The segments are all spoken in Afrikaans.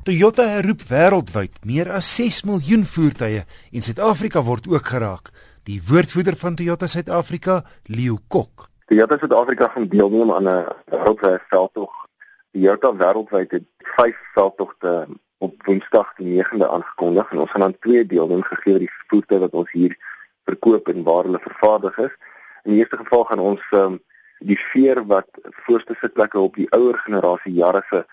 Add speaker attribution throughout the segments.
Speaker 1: Toyota herroep wêreldwyd meer as 6 miljoen voertuie en Suid-Afrika word ook geraak. Die woordvoerder van Toyota Suid-Afrika, Leo Kok.
Speaker 2: Toyota Suid-Afrika gaan deelneem aan 'n wêreldwye veldtog. Toyota wêreldwyd het 5 veldtogte op Woensdag die 9de aangekondig en ons gaan aan twee deelneem gegee die voertuie wat ons hier verkoop en waar hulle vervaardig is. In die eerste geval gaan ons um, die veer wat voorste sitplekke op die ouer generasie jare se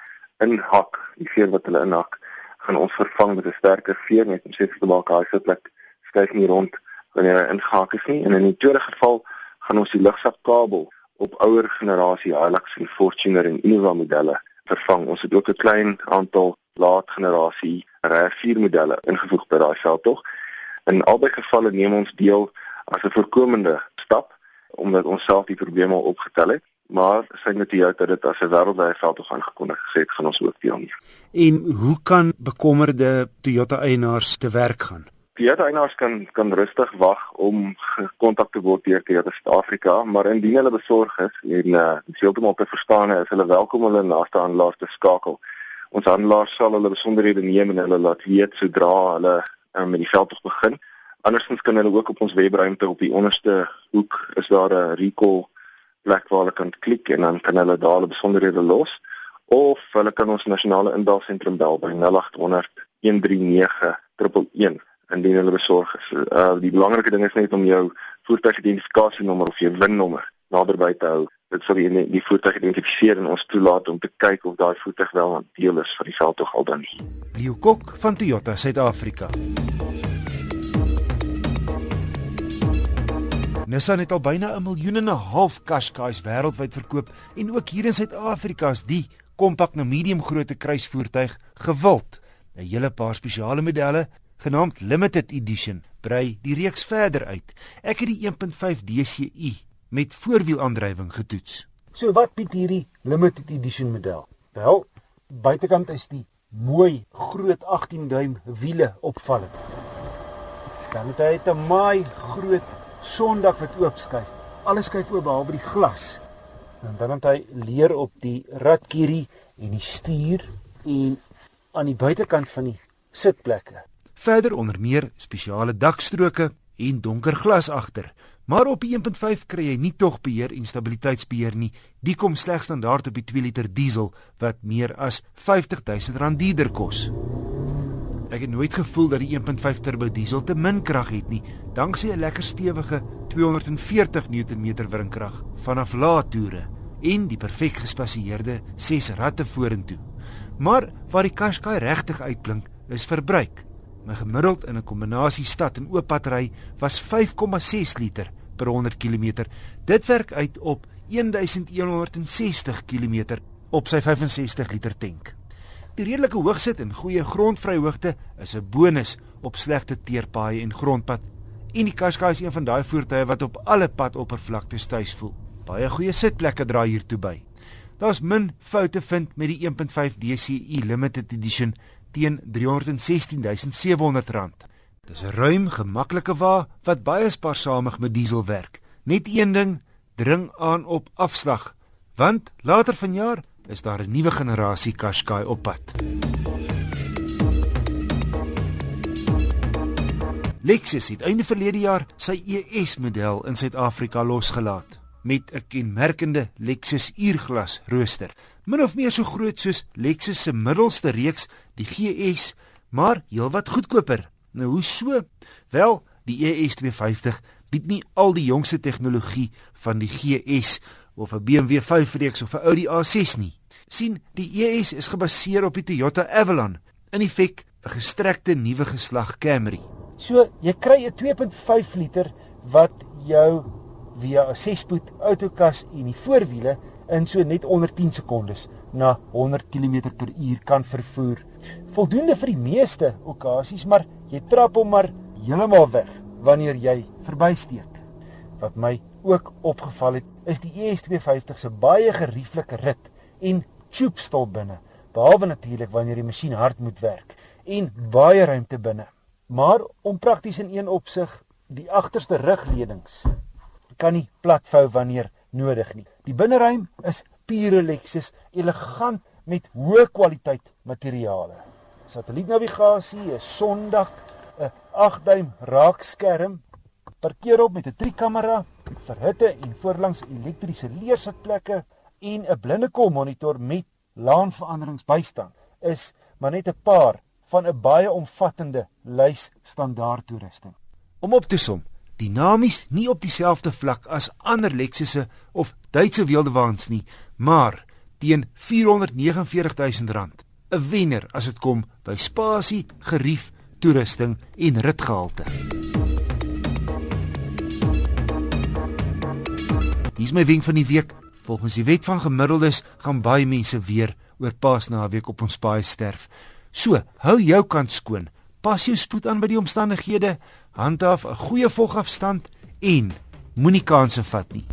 Speaker 2: inhak, die veer wat hulle inhak, gaan ons vervang met 'n sterker veer net om seker te maak hy sitplek skuif nie rond wanneer hy ingehak is nie. En in die tweede geval gaan ons die lugsakkabel op ouer generasie Hilux en Fortuner en Innova modelle vervang. Ons het ook 'n klein aantal laat generasie RAV4 modelle ingevoeg by daai veldtog. In albei gevalle neem ons deel as 'n voorkomende stap omdat ons self die probleme opgetel het maar sy het jou dat dit as 'n wêreldwye veldtog aangekondig gesê het gaan ons ook deelneem.
Speaker 1: En hoe kan bekommerde Toyota eienaars te werk gaan?
Speaker 2: Toyota eienaars kan kan rustig wag om gekontak te word deur Toyota Suid-Afrika, maar indien hulle besorg is en uh, heeltemal te verstaan is, hulle welkom hulle naaste handelaars te skakel. Ons handelaars sal hulle besonderhede neem en hulle laat weet sodra hulle um, met die veldtog begin. Andersins kan hulle ook op ons webruimte op die onderste hoek is daar 'n recall plek waar hulle kan klik en dan kan hulle daar hulle besonderhede los of hulle kan ons nasionale indaalsentrum bel by 0800 139 indien hulle besorg is. Uh die belangrike ding is net om jou voertuigidentifikasienommer of jou VIN-nommer naderby te hou. Dit sal die, die voertuig identifiseer en ons toelaat om te kyk of daai voertuig wel 'n deel is van die veldtog al dan nie.
Speaker 1: Leo Kok van Toyota Suid-Afrika. Nissan het al byna 'n miljoen en 'n half Qashqai's wêreldwyd verkoop en ook hier in Suid-Afrika is die kompak na medium grootte kruisvoertuig gewild. 'n Hele paar spesiale modelle genaamd Limited Edition brei die reeks verder uit. Ek het die 1.5 DCi met voorwielaandrywing getoets.
Speaker 3: So wat bied hierdie Limited Edition model? Wel, buitekant is die mooi groot 18 duim wiele opvallend. Dan het hy 'n mooi groot sondak wat oopskuif. Alles skuif oop behalwe die glas. En dan het hy leer op die ratkierie en die stuur en aan die buitekant van die sitplekke.
Speaker 1: Verder onder meer spesiale dakstroke en donker glas agter. Maar op die 1.5 kry jy nie tog beheer en stabiliteitsbeheer nie. Die kom slegs standaard op die 2 liter diesel wat meer as R50 000 duurder kos. Ek het nooit gevoel dat die 1.5 turbo diesel te min krag het nie, danksy 'n lekker stewige 240 Nm wrinkrag vanaf lae toere en die perfek gespasieerde 6 ratte vorentoe. Maar waar die Qashqai regtig uitblink, is verbruik. My gemiddeld in 'n kombinasie stad en oop padry was 5,6 liter per 100 km. Dit werk uit op 1160 km op sy 65 liter tank. Die redelike hoogsit en goeie grondvryhoogte is 'n bonus op slegte teerpaaie en grondpad. En die Qashqai is een van daai voertuie wat op alle padoppervlaktes tuis voel. Baie goeie sitplekke dra hiertoe by. Daar's min foute vind met die 1.5 DCi Limited Edition teen R316700. Dis 'n ruim, gemaklike wa wat baie spaarsamig met diesel werk. Net een ding, dring aan op afslag, want later vanjaar is daar 'n nuwe generasie Qashqai op pad. Lexus het einde verlede jaar sy ES-model in Suid-Afrika losgelaat met 'n kenmerkende Lexus uurglas rooster, min of meer so groot soos Lexus se middelste reeks, die GS, maar heelwat goedkoper. Nou hoe so? Wel, die ES250 bied nie al die jongste tegnologie van die GS of 'n BMW 5 reeks of 'n Audi A6 nie. Sien die ES is gebaseer op die Toyota Avalon, in feite 'n gestrekte nuwe geslag Camry.
Speaker 3: So, jy kry 'n 2.5 liter wat jou via 'n 6-spoed outokas en die voorwiele in so net onder 10 sekondes na 100 km/h kan vervoer. Voldoende vir die meeste okasies, maar jy trap hom maar heeltemal weg wanneer jy verbysteek. Wat my ook opgeval het, is die ES250 se baie gerieflike rit en tjoepstil binne, behalwe natuurlik wanneer die masjien hard moet werk en baie ruimte binne. Maar om prakties in een opsig, die agterste rugleunings kan nie platvou wanneer nodig nie. Die binneruim is pure Lexus, elegant met hoë kwaliteit materiale. satellietnavigasie, 'n sondak, 'n 8-duim raakskerm, parkeer op met 'n trikamera vir hitte en voorlangs elektriese leersitplekke en 'n blindekom monitor met laanveranderingsbystand is maar net 'n paar van 'n baie omvattende lys standaard toerusting.
Speaker 1: Om op te som, dinamies nie op dieselfde vlak as ander Lexusse of Duitse wildewaans nie, maar teen R449 000. 'n Wenner as dit kom by spasie, gerief, toerusting en ritgehalte. Hier's my wenk van die week. Volgens die wet van gemiddeldes gaan baie mense weer oor Paasnaweek op ons paai sterf. So, hou jou kant skoon. Pas jou spoed aan by die omstandighede, handhaaf 'n goeie volgafstand en moenie kansse vat nie.